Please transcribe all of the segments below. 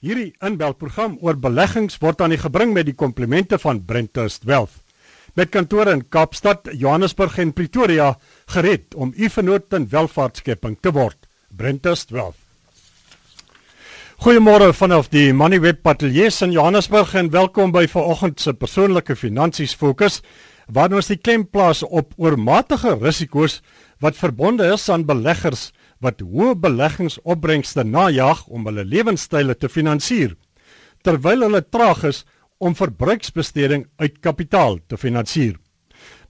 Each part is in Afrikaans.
Hierdie inbelprogram oor beleggings word aan u gebring met die komplimente van Brentust Wealth. Met kantore in Kaapstad, Johannesburg en Pretoria, gered om u vennoot in welvaartskepping te word. Brentust Wealth. Goeiemôre vanaf die Moneyweb Patelier in Johannesburg en welkom by vanoggend se persoonlike finansies fokus waar ons die klem plaas op oormatige risiko's wat verbonde is aan beleggers wat hoë beleggingsopbrengste najag om hulle lewenstyle te finansier terwyl hulle traag is om verbruiksbesteding uit kapitaal te finansier.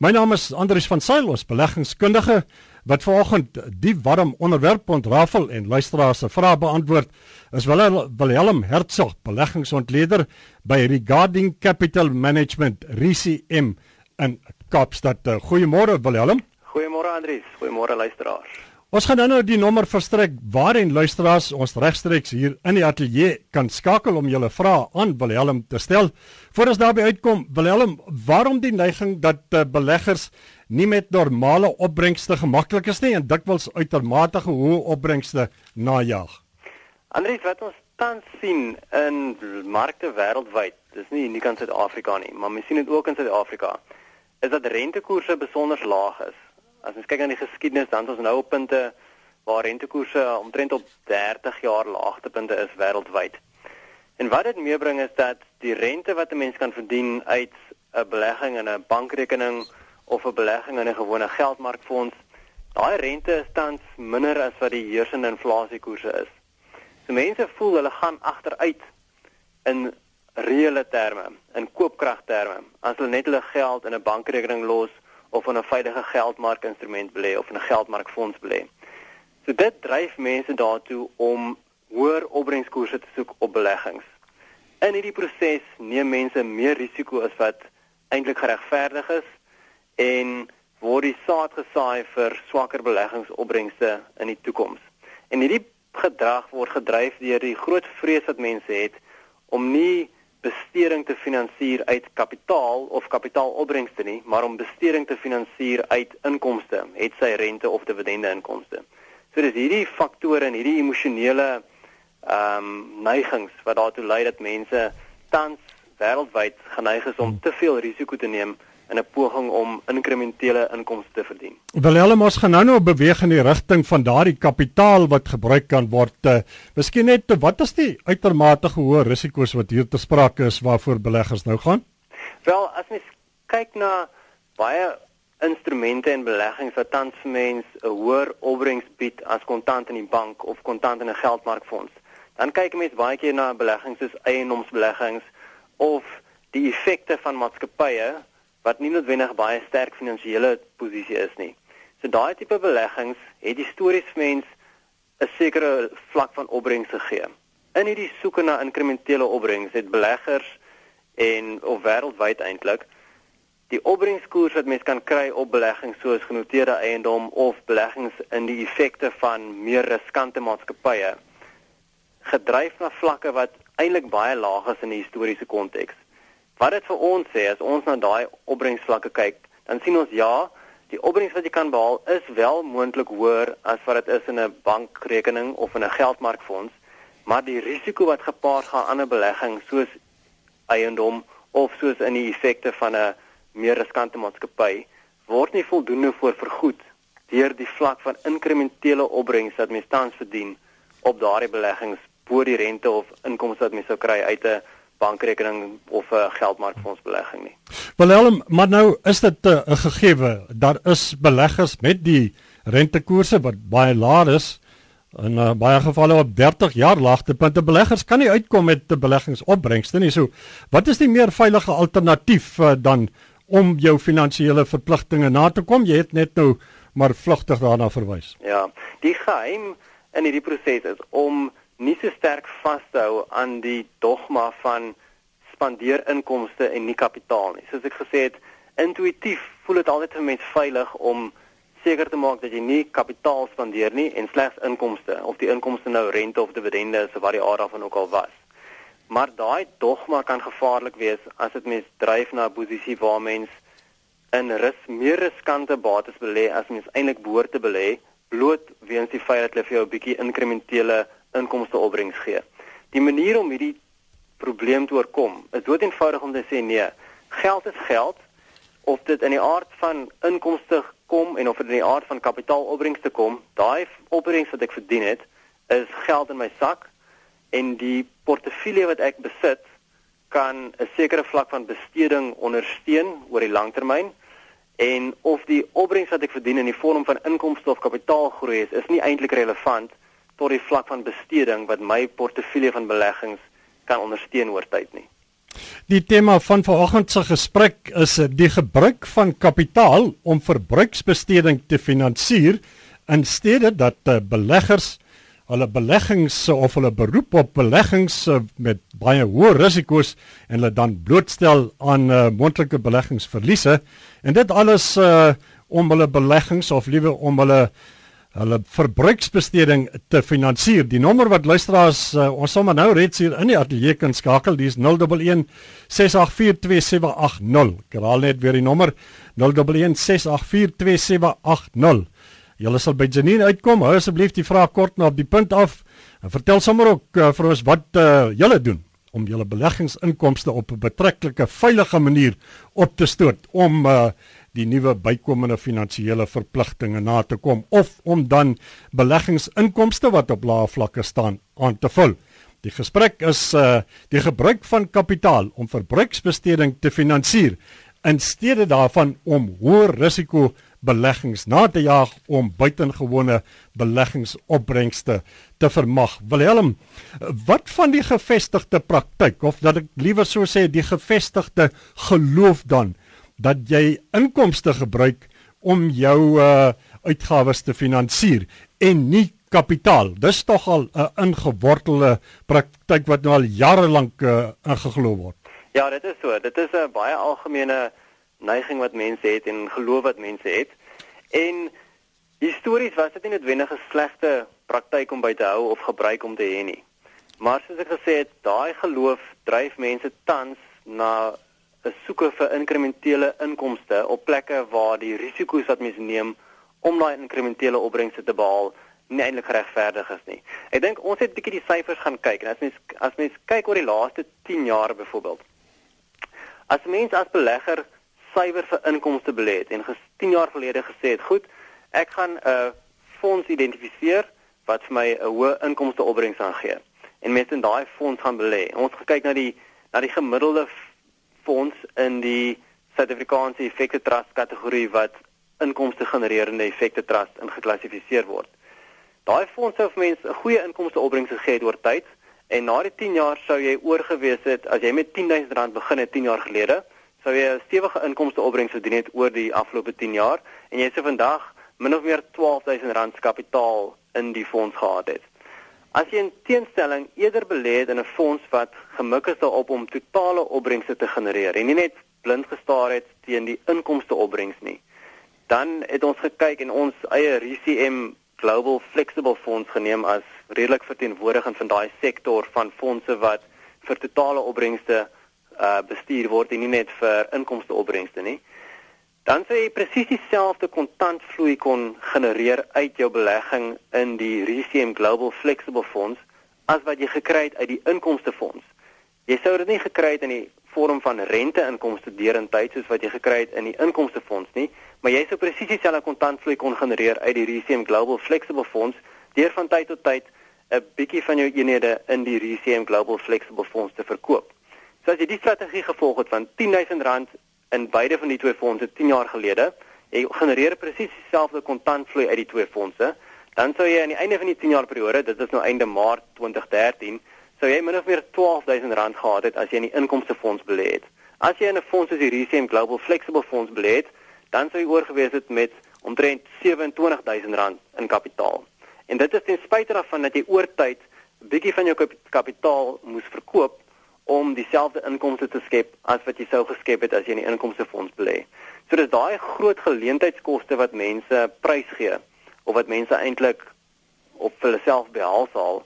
My naam is Andrius van Sail, ons beleggingskundige wat vanoggend die warm onderwerp ontrafel en luisteraars se vrae beantwoord. Is Willem Hertzog, beleggingsontleder by Regarding Capital Management, RCM in Kaapstad. Goeiemôre Willem. Goeiemôre Andrius, goeiemôre luisteraars. Ons gaan nou nou die nommer verstrek waarin luisteraars ons regstreeks hier in die ateljee kan skakel om julle vrae aan Wilhelm te stel. Voordat ons daarby uitkom, Wilhelm, waarom die neiging dat uh, beleggers nie met normale opbrengste gemaklik is nie en dikwels uitermate hoë opbrengste najag? Andries, wat ons tans sien in markte wêreldwyd, dis nie uniek aan Suid-Afrika nie, maar mens sien dit ook in Suid-Afrika, is dat rentekoerse besonder laag is as ons kyk na die geskiedenis dan ons nou op punte waar rentekoerse omtrent op 30 jaar laagtepunte is wêreldwyd. En wat dit meebring is dat die rente wat 'n mens kan verdien uit 'n belegging in 'n bankrekening of 'n belegging in 'n gewone geldmarkfonds, daai rente is tans minder as wat die heersende inflasiekoerse is. So mense voel hulle gaan agteruit in reële terme, in koopkragterme, as hulle net hulle geld in 'n bankrekening los of in 'n veilige geldmarkinstrument belê of in 'n geldmarkfonds belê. So dit dryf mense daartoe om hoër opbrengskoerse te soek op beleggings. In hierdie proses neem mense meer risiko as wat eintlik geregverdig is en word die saad gesaai vir swakker beleggingsopbrengste in die toekoms. En hierdie gedrag word gedryf deur die groot vrees wat mense het om nie besteding te finansier uit kapitaal of kapitaalopbrengste nie, maar om besteding te finansier uit inkomste, het sy rente of dividende inkomste. So dis hierdie faktore en hierdie emosionele ehm um, neigings wat daartoe lei dat mense tans wêreldwyd geneig is om te veel risiko te neem in 'n poging om inkrementele inkomste te verdien. Willem ons gaan nou nou beweeg in die rigting van daardie kapitaal wat gebruik kan word. Uh, miskien net wat is die uitermate hoë risiko's wat hier te sprake is waarvoor beleggers nou gaan? Wel, as mens kyk na baie instrumente en beleggings wat tans vir mense 'n hoër opbrengs bied as kontant in die bank of kontant in 'n geldmarkfonds, dan kyk mense baie keer na beleggings soos eiendomsbeleggings of die effekte van maatskappye wat nie noodwendig baie sterk finansiële posisie is nie. So daai tipe beleggings het histories vir mens 'n sekere vlak van opbrengs gegee. In hierdie soeke na inkrementele opbrengs het beleggers en of wêreldwyd eintlik die opbrengskoers wat mens kan kry op beleggings soos genoteerde eiendom of beleggings in die effekte van meer riskante maatskappye gedryf na vlakke wat eintlik baie laag is in die historiese konteks. Wat dit vir ons sê as ons na daai opbrengsvlakke kyk, dan sien ons ja, die opbrengs wat jy kan behaal is wel moontlik hoër as wat dit is in 'n bankrekening of in 'n geldmarkfonds, maar die risiko wat gepaard gaan aan 'n belegging soos eiendom of soos in die effekte van 'n meer riskante maatskappy word nie voldoende voor vergoed deur die vlak van inkrementele opbrengs wat mens tans verdien op daardie beleggings bo die rente of inkomste wat mens sou kry uit 'n bankrekening of 'n geldmarkfondsbelegging nie. Willem, maar nou is dit eh, 'n gegewe, daar is beleggers met die rentekoerse wat baie laag is in uh, baie gevalle op 30 jaar laagtepunte. Beleggers kan nie uitkom met te beleggingsopbrengste nie. So, wat is die meer veilige alternatief uh, dan om jou finansiële verpligtinge na te kom? Jy het net nou maar vlugtig daarna verwys. Ja, die geheim in hierdie proses is om nie so sterk vashou aan die dogma van spandeer inkomste en nie kapitaal nie. Soos ek gesê het, intuïtief voel dit altyd vir mense veilig om seker te maak dat jy nie kapitaal spandeer nie en slegs inkomste of die inkomste nou rente of dividende is of wat die aard daarvan ook al was. Maar daai dogma kan gevaarlik wees as dit mens dryf na 'n posisie waar mens in ris meer riskante bates belê as mens eintlik behoort te belê bloot weens die feit dat hulle vir jou 'n bietjie inkrementele inkomste opbrengs gee. Die manier om hierdie probleem te oorkom is dood eenvoudig om te sê nee, geld is geld. Of dit in die aard van inkomste kom en of dit in die aard van kapitaalopbrengste kom, daai opbrengs wat ek verdien het, is geld in my sak. En die portefeulje wat ek besit kan 'n sekere vlak van besteding ondersteun oor die langtermyn. En of die opbrengs wat ek verdien in die vorm van inkomste of kapitaalgroei is, is nie eintlik relevant tot die vlak van besteding wat my portefeulje van beleggings kan ondersteun oor tyd nie. Die tema van vanoggend se gesprek is die gebruik van kapitaal om verbruiksbesteding te finansier in steede dat uh, beleggers hulle beleggings of hulle beroep op beleggings uh, met baie hoë risiko's en hulle dan blootstel aan uh, moontlike beleggingsverliese en dit alles uh, om hulle beleggings of liewe om hulle hulle verbruiksbesteding te finansier. Die nommer wat luisteraars uh, ons sommer nou reeds hier in die ateljee kan skakel, dis 011 6842780. Ek herhaal net weer die nommer 011 6842780. Julle sal by Janine uitkom. Hou asseblief die vraag kort na op die punt af en vertel sommer ook uh, vir ons wat uh, julle doen om julle beleggingsinkomste op 'n betreklike veilige manier op te stoot om uh, die nuwe bykomende finansiële verpligtinge na te kom of om dan beleggingsinkomste wat op lae vlakke staan aan te vul. Die gesprek is uh die gebruik van kapitaal om verbruiksbesteding te finansier in steede daarvan om hoë risiko beleggings na te jaag om buitengewone beleggingsopbrengste te vermag. Wilhelm, wat van die gevestigde praktyk of dat ek liewer so sê die gevestigde geloof dan dat jy inkomste gebruik om jou uh, uitgawes te finansier en nie kapitaal. Dis tog al 'n uh, ingewortelde praktyk wat nou al jare lank uh, ingeglo word. Ja, dit is so. Dit is 'n baie algemene neiging wat mense het en geloof wat mense het. En histories was dit nie noodwendig 'n slegte praktyk om by te hou of gebruik om te hê nie. Maar soos ek gesê het, daai geloof dryf mense tans na soeke vir inkrementele inkomste op plekke waar die risiko's wat mens neem om daai inkrementele opbrengste te behaal nie eintlik geregverdig is nie. Ek dink ons het 'n bietjie die syfers gaan kyk en as mens as mens kyk oor die laaste 10 jaar byvoorbeeld. As mens as belegger suiwer vir inkomste belê het en 10 jaar gelede gesê het, "Goed, ek gaan 'n fonds identifiseer wat vir my 'n hoë inkomste opbrengs gaan gee." En mens in daai fonds gaan belê. Ons gekyk na die na die gemiddelde fonds in die Suid-Afrikaanse effekte trust kategorie wat inkomste genererende effekte trust ingeklassifiseer word. Daai fonds sou vir mense 'n goeie inkomste opbrengs gegee het oor tyd en na die 10 jaar sou jy oorgewees het as jy met R10000 begin het 10 jaar gelede, sou jy 'n stewige inkomste opbrengs verdien het oor die afgelope 10 jaar en jy sou vandag min of meer R12000 kapitaal in die fonds gehad het. As jy in teenstelling eerder belê het in 'n fonds wat gemik is daarop om totale opbrengste te genereer en nie net blind gestaar het teen die inkomste opbrengs nie, dan het ons gekyk en ons eie RCM Global Flexible Fonds geneem as redelik verteenwoordigend van daai sektor van fondse wat vir totale opbrengste uh, bestuur word en nie net vir inkomste opbrengste nie dan sou jy presies dieselfde kontantvloei kon genereer uit jou belegging in die RCM Global Flexible Fonds as wat jy gekry het uit die inkomste fonds. Jy sou dit nie gekry het in die vorm van rente-inkomste deurentyd soos wat jy gekry het in die inkomste fonds nie, maar jy sou presies dieselfde kontantvloei kon genereer uit die RCM Global Flexible Fonds deur van tyd tot tyd 'n bietjie van jou eenhede in die RCM Global Flexible Fonds te verkoop. So as jy die strategie gevolg het van R10000 in beide van die twee fondse 10 jaar gelede, jy genereer presies dieselfde kontantvloei uit die twee fondse, dan sou jy aan die einde van die 10 jaar periode, dit is nou einde Maart 2013, sou jy min of meer R12000 gehad het as jy in die inkomste fonds belê het. As jy in 'n fonds soos die RCM Global Flexible Fonds belê het, dan sou jy oorgewees het met omtrent R27000 in kapitaal. En dit is ten spyte daarvan dat jy oor tyd 'n bietjie van jou kapitaal moes verkoop om dieselfde inkomste te skep as wat jy sou geskep het as jy in die inkomstefonds belê. So dis daai groot geleentheidskoste wat mense prys gee of wat mense eintlik op hulle self behaal sal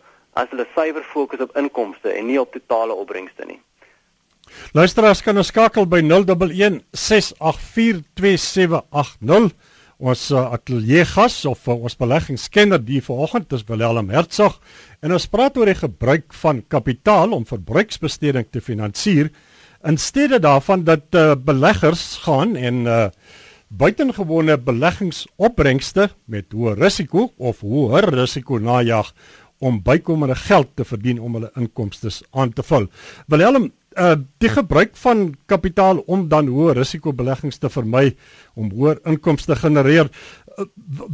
as hulle suiwer fokus op inkomste en nie op totale opbrengste nie. Luisteraars kan ons skakel by 011 6842780 Ons uh, ateljee gas of uh, ons beleggingskenner die vanoggend is Willem Hertzog en ons praat oor die gebruik van kapitaal om verbruiksbesteding te finansier in steede daarvan dat uh, beleggers gaan en uh, buitengewone beleggingsopbrengste met hoë risiko of hoër risiko najag om bykomende geld te verdien om hulle inkomste aan te vul. Willem, uh die gebruik van kapitaal om dan hoë risikobeleggings te vermy om hoër inkomste te genereer. Uh,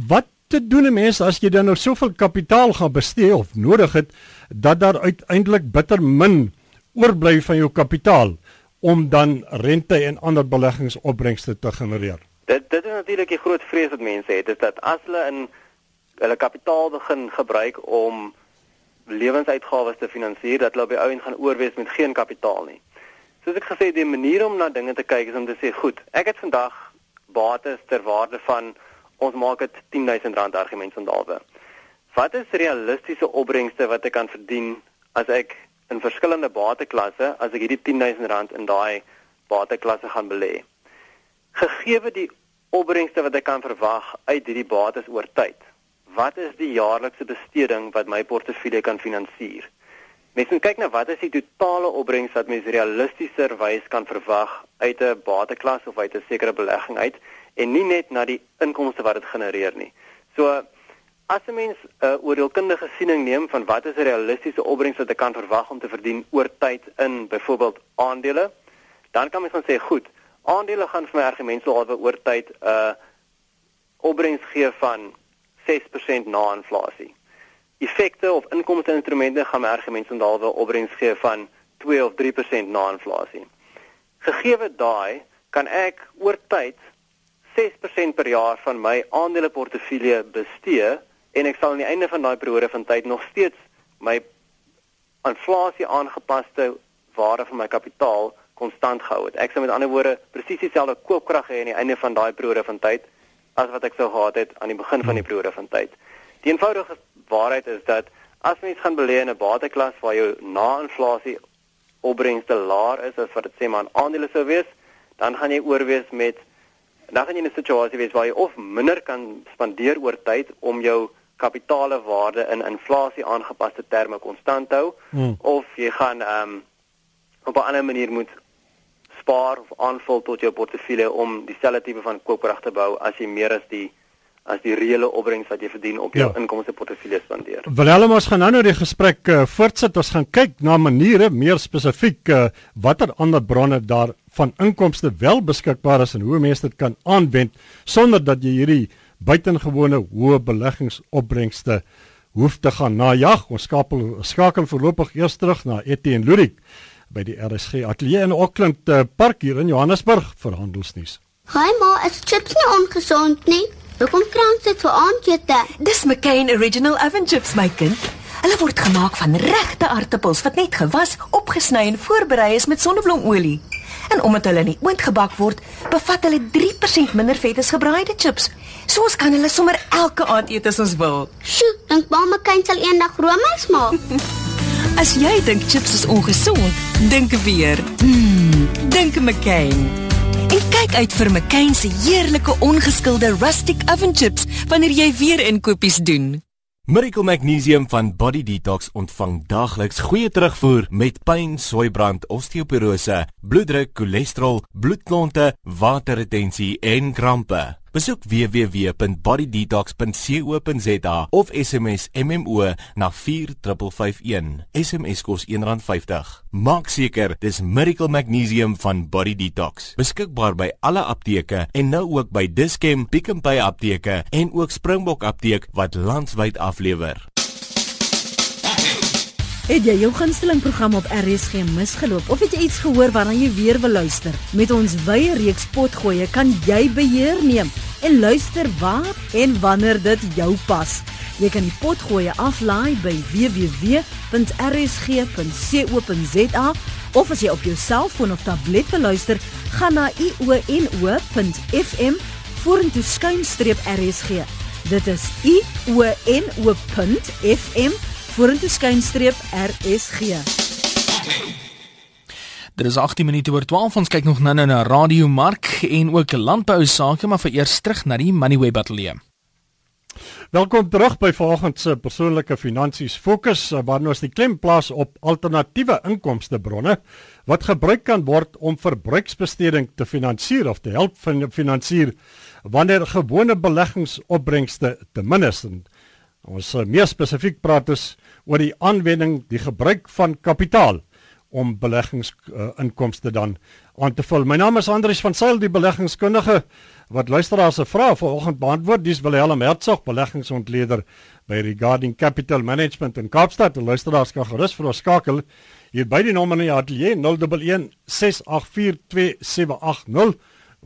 wat te doen 'n mens as jy dan nou soveel kapitaal gaan bestee of nodig het dat daar uiteindelik bitter min oorbly van jou kapitaal om dan rente en ander beleggingsopbrengste te genereer? Dit dit is natuurlik die groot vrees wat mense het, is dat as hulle in hulle kapitaal begin gebruik om lewensuitgawes te finansier dat hulle by ou en gaan oorwees met geen kapitaal nie. Soos ek gesê het, die manier om na dinge te kyk is om te sê, goed, ek het vandag bates ter waarde van ons maak dit R10000 argument vandalwe. Wat is realistiese opbrengste wat ek kan verdien as ek in verskillende bateklasse as ek hierdie R10000 in daai bateklasse gaan belê? Gegeewe die opbrengste wat ek kan verwag uit hierdie bates oor tyd, wat is die jaarlikse besteding wat my portefeulje kan finansier? Mens moet kyk na wat is die totale opbrengs wat mens realistiskerwys kan verwag uit 'n bateklas of uit 'n sekere belegging uit en nie net na die inkomste wat dit genereer nie. So as 'n mens 'n uh, oordeelkundige siening neem van wat is 'n realistiese opbrengs wat ek kan verwag om te verdien oor tyd in byvoorbeeld aandele, dan kan mens dan sê goed, aandele gaan vir my argument sou alwe oor tyd 'n uh, opbrengs gee van 6% na inflasie. Effekte of inkomste instrumente gaan my argument sondalwe opbrengs gee van 2 of 3% na inflasie. Gegeewe daai kan ek oor tyd 6% per jaar van my aandeleportefeulje bestee en ek sal aan die einde van daai periode van tyd nog steeds my inflasie aangepaste waarde van my kapitaal konstant gehou het. Ek sal met ander woorde presies dieselfde koopkrag hê aan die einde van daai periode van tyd as wat ek sou gehad het aan die begin van die periode van tyd. Die eenvoudige waarheid is dat as mens gaan belê in 'n bateklas waar jou na-inflasie opbrengste laer is as wat dit sê maar aan aandele sou wees, dan gaan jy oorwees met dan gaan jy in 'n situasie wees waar jy of minder kan spandeer oor tyd om jou kapitale waarde in inflasie aangepaste terme konstant hou hmm. of jy gaan ehm um, op 'n ander manier moet spaar of aanvul tot jou portefeulje om dieselfde tipe van koopkrag te bou as jy meer as die as die reële opbrengs wat jy verdien op jou ja. inkomste portefeulje spandeer. Willem ons gaan nou nou die gesprek uh, voortsit. Ons gaan kyk na maniere meer spesifiek uh, watter ander bronne daar van inkomste wel beskikbaar is en hoe mense dit kan aanwend sonder dat jy hierdie buitengewone hoë beleggingsopbrengste hoef te gaan najag. Ons skakel skakel voorlopig eers terug na Etienne Lurik by die RSG Atelier in Auckland uh, Park hier in Johannesburg vir handelsnuus. Haai ma, is chips nie ongesond nie? Hoekom kraan dit vir aandete? Dis McCain Original Oven Chips my kind. Hulle word gemaak van regte aartappels wat net gewas, opgesny en voorberei is met sonneblomolie. En omdat hulle nie oondgebak word, bevat hulle 3% minder vet as gebraaide chips. Soos kan hulle sommer elke aand eet as ons wil. Sjoe, dink ma McCain sal eendag roomys maak. As jy dink chips is ongesond, dink weer. Mmm, dink McCain. En kyk uit vir McCain se heerlike ongeskilde rustic oven chips wanneer jy weer inkopies doen. Miracle Magnesium van Body Detox ontvang daagliks goeie terugvoer met pyn, swaibrand, osteoporose, bloeddruk, cholesterol, bloedklonte, waterretensie en krampe. Besoek www.bodydetox.co.za of SMS MMO na 4551. SMS kos R1.50. Maak seker dis Miracle Magnesium van Body Detox. Beskikbaar by alle apteke en nou ook by Dischem, Pick n Pay apteke en ook Springbok apteek wat landwyd aflewer. Het jy jou gunsteling program op RSG misgeloop of het jy iets gehoor waarna jy weer wil luister? Met ons wye reeks potgoeie kan jy beheer neem en luister waar en wanneer dit jou pas. Jy kan die potgoeie aflaai by www.rsg.co.za of as jy op jou selfoon of tablet wil luister, gaan na iono.fm vorentoe skuinstreep rsg. Dit is iono.fm vorentoe skynstreep RSG. Dit is 18 minute oor 12. Ons kyk nog nou na Radio Mark en ook landbou sake, maar vir eers terug na die Moneyweb ateljee. Welkom terug by vanoggend se persoonlike finansies fokus waarin ons die klem plaas op alternatiewe inkomste bronne wat gebruik kan word om verbruiksbesteding te finansier of te help finansier wanneer gewone beleggingsopbrengste te min is. En ons eh, meer spesifiek praat ons oor die aanwending die gebruik van kapitaal om beleggingsinkomste uh, dan aan te vul. My naam is Andrius van Sail, die beleggingskundige wat luisteraars se vrae vanoggend beantwoord. Dis Willem Hertzog, beleggingsontleder by Regarding Capital Management in Kaapstad. Die luisteraars kan gerus vir ons skakel hier by die nommer in die ateljee 011 6842780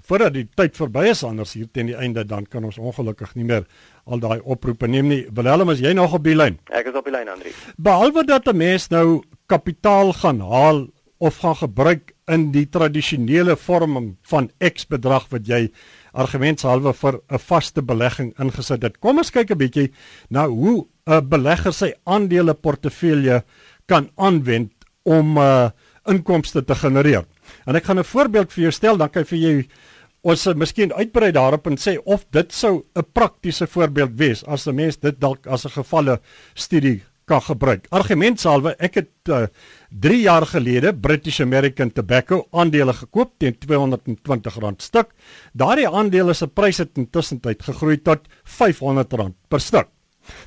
voordat die tyd verby is anders hier teen die einde dan kan ons ongelukkig nie meer al daai oproepe neem nie. Willem, is jy nog op die lyn? Ek is op die lyn, Andri. Behalwe dat 'n mens nou kapitaal gaan haal of gaan gebruik in die tradisionele vorming van X bedrag wat jy argumentshalwe vir 'n vaste belegging ingesit het. Kom ons kyk 'n bietjie na hoe 'n belegger sy aandele portefeulje kan aanwend om uh, inkomste te genereer. En ek gaan 'n voorbeeld vir jou stel, dan kan vir jy ons sal miskien uitbrei daarop en sê of dit sou 'n praktiese voorbeeld wees as 'n mens dit dalk as 'n gevalle studie kan gebruik. Argumentsalwe, ek het uh, 3 jaar gelede British American Tobacco aandele gekoop teen R220 stuk. Daardie aandele se prys het intussen tyd gegroei tot R500 per stuk.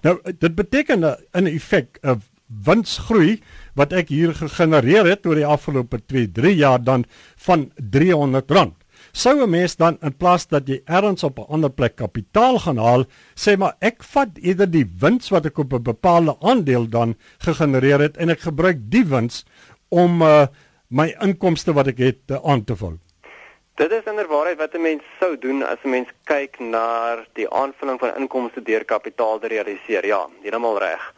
Nou dit beteken in effek 'n winsgroei wat ek hier gegenereer het oor die afgelope 2-3 jaar dan van R300 sou 'n mens dan in plaas dat jy ergens op 'n ander plek kapitaal gaan haal, sê maar ek vat eerder die wins wat ek op 'n bepaalde aandeel dan gegenereer het en ek gebruik die wins om uh, my inkomste wat ek het uh, aan te vul. Dit is inderwaarheid wat 'n mens sou doen as 'n mens kyk na die aanvulling van inkomste deur kapitaal te realiseer. Ja, heeltemal reg.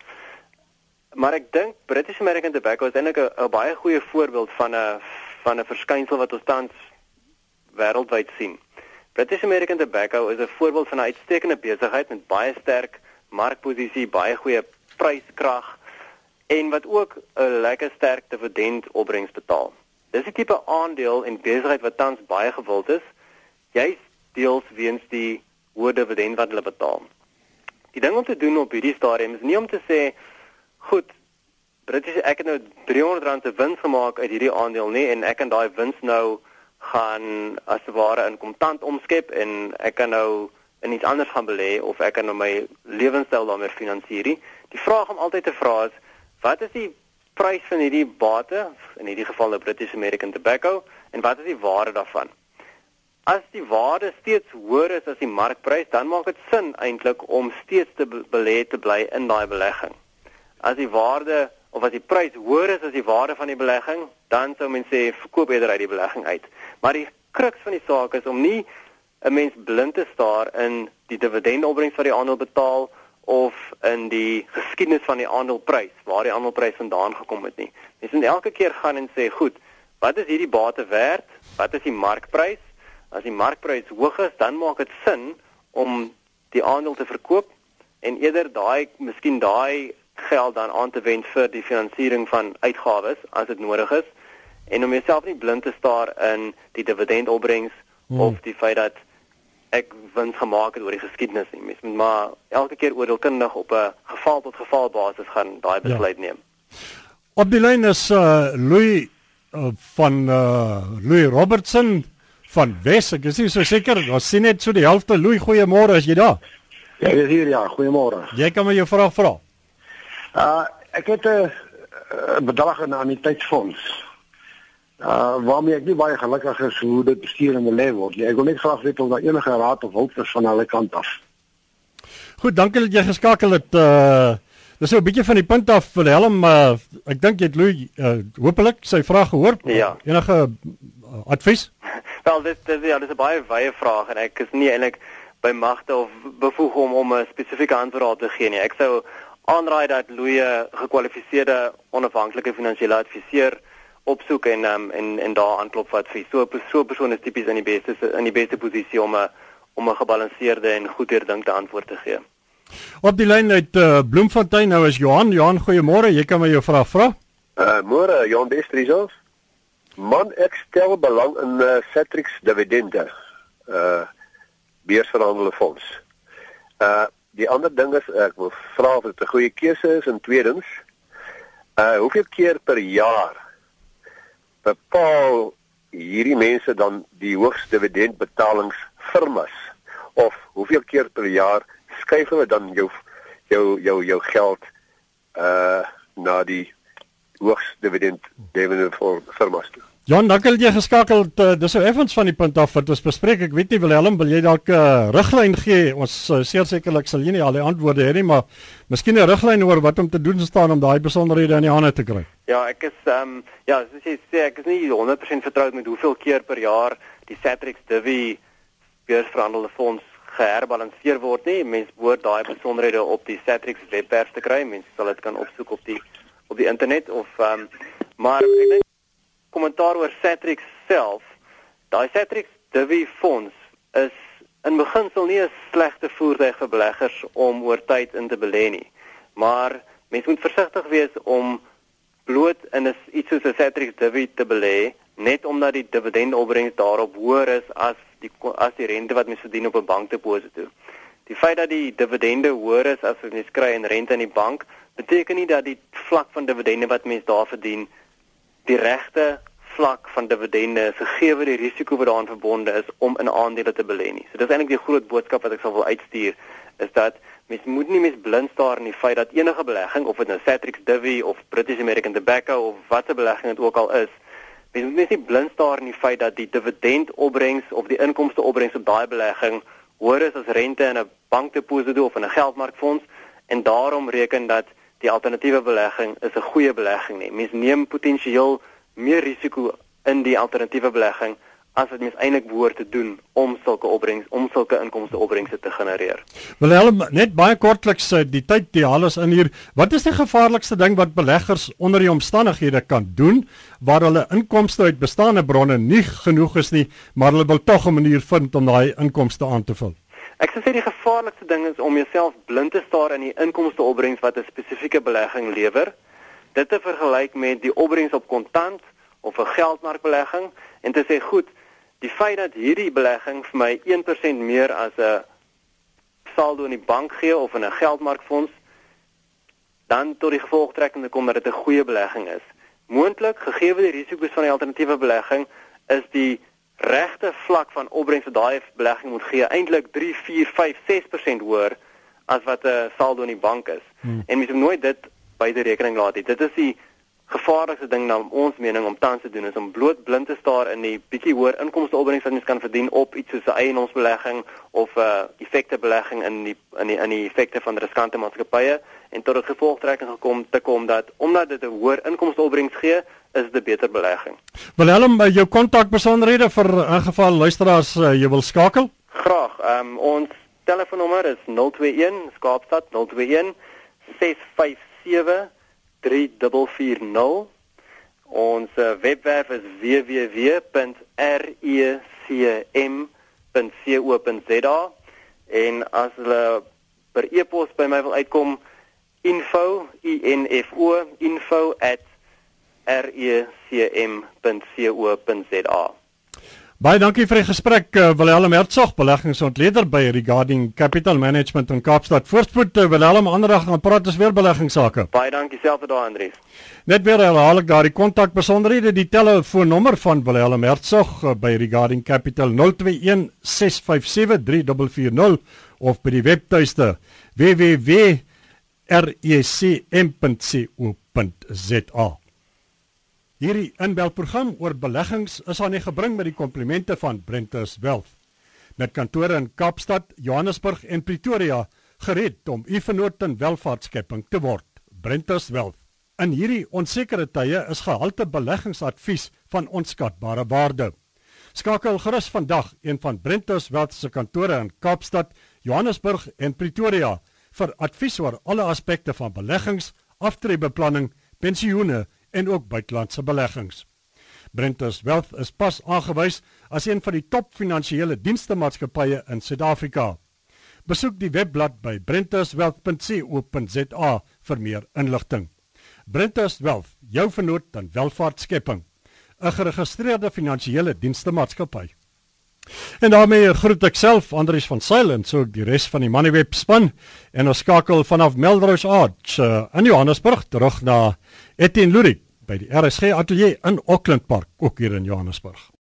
Maar ek dink British American Tobacco is eintlik 'n baie goeie voorbeeld van 'n van 'n verskynsel wat ons tans wêreldwyd sien. British American Tobacco is 'n voorbeeld van 'n uitstekende besigheid met baie sterk markposisie, baie goeie pryskrag en wat ook 'n lekker sterk dividend opbrengs betaal. Dis die tipe aandeel en besigheid wat tans baie gewild is, juis deels weens die hoë dividend wat hulle betaal. Die ding om te doen op hierdie stadium is nie om te sê, goed, British ek het nou R300 se wins gemaak uit hierdie aandeel nie en ek kan daai wins nou gaan as ware in kontant omskep en ek kan nou in iets anders gaan belê of ek kan nou my lewenstyl daarmee finansier. Die vraag om altyd te vra is wat is die prys van hierdie bate in hierdie geval nou British American Tobacco en wat is die waarde daarvan? As die waarde steeds hoër is as die markprys, dan maak dit sin eintlik om steeds te belê te bly in daai belegging. As die waarde of as die prys hoër is as die waarde van die belegging, dan sou mens sê verkoop eerder uit die belegging uit. Maar die kruks van die saak is om nie 'n mens blind te staar in die dividendopbrengs wat die aandeel betaal of in die geskiedenis van die aandeleprys, waar die aandeleprys vandaan gekom het nie. Mens moet elke keer gaan en sê, goed, wat is hierdie bate werd? Wat is die markprys? As die markprys hoog is, dan maak dit sin om die aandeel te verkoop en eerder daai miskien daai geld dan aan te wend vir die finansiering van uitgawes as dit nodig is en om jouself nie blind te staar in die dividendopbrengs hmm. of die feit dat ek wins gemaak het oor die geskiedenis nie mens moet maar elke keer oordeelkundig op 'n geval tot geval basis gaan daai ja. besluit ja. neem op die lyn is uh, Louis uh, van uh, Louis Robertson van Wes ek is nie so seker ons sien net so die helfte Louis goeiemôre as jy daar Ja, ek is hier ja, goeiemôre. Jy kan my jou vraag vra. Uh ek het 'n bedrag in 'n anniteitsfonds. Uh waarmee ek nie baie gelukkig is hoe dit bestuur en belê word nie. Ek wil net graag weet of daar enige raad of hulp is van hulle kant af. Goed, dankie dat jy geskakel het. Uh dis 'n bietjie van die punt af Willem, uh, ek dink jy het Louis uh hopelik sy vraag gehoor. Ja. Enige uh, advies? Wel, dit dis ja, dis 'n baie wye vraag en ek is nie eintlik by magte of bevoeg om om 'n spesifieke antwoord te gee nie. Ek sou aanraai dat Louis gekwalifiseerde onafhanklike finansiële adviseur opsoek en um, en en daar aanklop wat vir so so 'n persoon is tipies in die beste in die beste posisie om 'n om 'n gebalanseerde en goed deurdinkte antwoord te gee. Op die lyn uit uh, Bloemfontein nou is Johan. Johan, goeiemôre. Jy kan my jou vraag vra. Uh môre, Johan Destrizos. Man, ek stel belang in uh, Satrix dividende. Uh beursverhandelde fonds. Uh die ander ding is ek wil vra of dit 'n goeie keuse is en tweedens uh hoeveel keer per jaar bepaal hierdie mense dan die hoogste dividendbetalings firmas of hoeveel keer per jaar skuif hulle dan jou jou jou jou geld uh na die hoogste dividend dividend vir firmas toe. Jan, dankie dat jy geskakel het. Uh, dis so effens van die punt af wat ons bespreek. Ek weet nie Willem, wil jy dalk 'n uh, riglyn gee? Ons uh, sekerlik sal nie al die antwoorde hê nie, maar miskien 'n riglyn oor wat om te doen staan om daai besonderhede in die hande te kry. Ja, ek is ehm um, ja, soos jy sê, ek is nie 100% vertroud met hoeveel keer per jaar die Satrix Divi beursverhandelde fonds geherbalanseer word nie. Mense behoort daai besonderhede op die Satrix webwerf te kry. Mense sal dit kan opsoek op die op die internet of ehm um, maar ek dink kommentaar oor Satrix self. Daai Satrix Divi fonds is in beginsel nie 'n slegte voertuig vir beleggers om oor tyd in te belê nie. Maar mens moet versigtig wees om bloot in 'n iets soos 'n Satrix Divi te belê net omdat die dividendopbrengs daarop hoër is as die as die rente wat mens verdien op 'n bankdeposito. Die feit dat die dividende hoër is as wat mens kry in rente in die bank, beteken nie dat die vlak van dividende wat mens daar verdien die regte vlak van dividende gegee die risiko wat daaraan verbonde is om in aandele te belê nie. So dis eintlik die groot boodskap wat ek sou wil uitstuur is dat mens moet nie mis blind staar in die feit dat enige belegging of dit nou Satrix Divi of British American Tobacco of watter belegging dit ook al is, mens moet nie blind staar in die feit dat die dividendopbrengs of die inkomste opbrengs op daai belegging hoër is as rente in 'n bankdeposito of in 'n geldmarkfonds en daarom reken dat die alternatiewe belegging is 'n goeie belegging nie. Mens neem potensieel meer risiko in die alternatiewe belegging as wat mens eintlik behoort te doen om sulke opbrengs om sulke inkomste opbrengse te genereer. Willem, net baie kortliks eh, die tyd die alles in hier. Wat is die gevaarlikste ding wat beleggers onder die omstandighede kan doen waar hulle inkomste uit bestaande bronne nie genoeg is nie, maar hulle wil tog 'n manier vind om daai inkomste aan te vul? Ek sou sê die gevaarlikste ding is om jouself blind te staar in die inkomste opbrengs wat 'n spesifieke belegging lewer. Dit te vergelyk met die opbrengs op kontant of 'n geldmarkbelegging en te sê goed, die feit dat hierdie belegging vir my 1% meer as 'n saldo in die bank gee of in 'n geldmarkfonds dan tot die gevolgtrekking kom dat dit 'n goeie belegging is. Moontlik gegee die risiko's van die alternatiewe belegging is die regte vlak van opbrengs wat daai belegging moet gee eintlik 3, 4, 5, 6% hoër as wat 'n saldo in die bank is. Hmm. En mens moet nooit dit buite rekening laat nie. Dit is die gevaarlikste ding na ons mening om tans te doen is om bloot blind te staar in die bietjie hoër inkomste opbrengs wat mens kan verdien op iets soos 'n eiendomsbelegging of 'n uh, effekte belegging in die in die in die effekte van riskante maatskappye en tot 'n gevolgtrekking gekom te kom dat omdat dit 'n hoër inkomste opbrengs gee, is dit 'n beter belegging. Willem, jou kontakbesonderhede vir 'n geval luisteraars uh, jy wil skakel? Graag. Ehm um, ons telefoonnommer is 021 Kaapstad 021 657 3440. Ons uh, webwerf is www.recm.co.za en as hulle per e-pos by my wil uitkom info info info@recm.co.za Baie dankie vir die gesprek uh, Willem Hertzog beleggingsontleder by Regarding Capital Management in Kaapstad. Voorspoed uh, Willem aandag gaan praat ons weer beleggingssake. Baie dankie selfs daar Andries. Net weer herhaal ek daardie kontak besonderhede die telefoonnommer van Willem Hertzog uh, by Regarding Capital 021 657 3440 of by die webtuiste www.recm.co.za. Hierdie inbelprogram oor beleggings is aan u gebring met die komplimente van Brentus Wealth. Met kantore in Kaapstad, Johannesburg en Pretoria, gered om u vennoot in welvaartskepping te word. Brentus Wealth. In hierdie onsekere tye is gehalte beleggingsadvies van onskatbare waarde. Skakel gerus vandag een van Brentus Wealth se kantore in Kaapstad, Johannesburg en Pretoria vir advies oor alle aspekte van beleggings, aftreebeplanning, pensioene en ook buitelandse beleggings. Brentus Wealth is pas aangewys as een van die top finansiële dienstemaatskappye in Suid-Afrika. Besoek die webblad by brentuswealth.co.za vir meer inligting. Brentus Wealth, jou vernoot aan welvaartskepping. 'n geregistreerde finansiële dienste maatskappy. En daarmee groet ek self Andrius van Sail en so die res van die Moneyweb span en ons skakel vanaf Melrose Arch uh, in Johannesburg terug na Etienne Lurie by die RSG ateljee in Auckland Park ook hier in Johannesburg.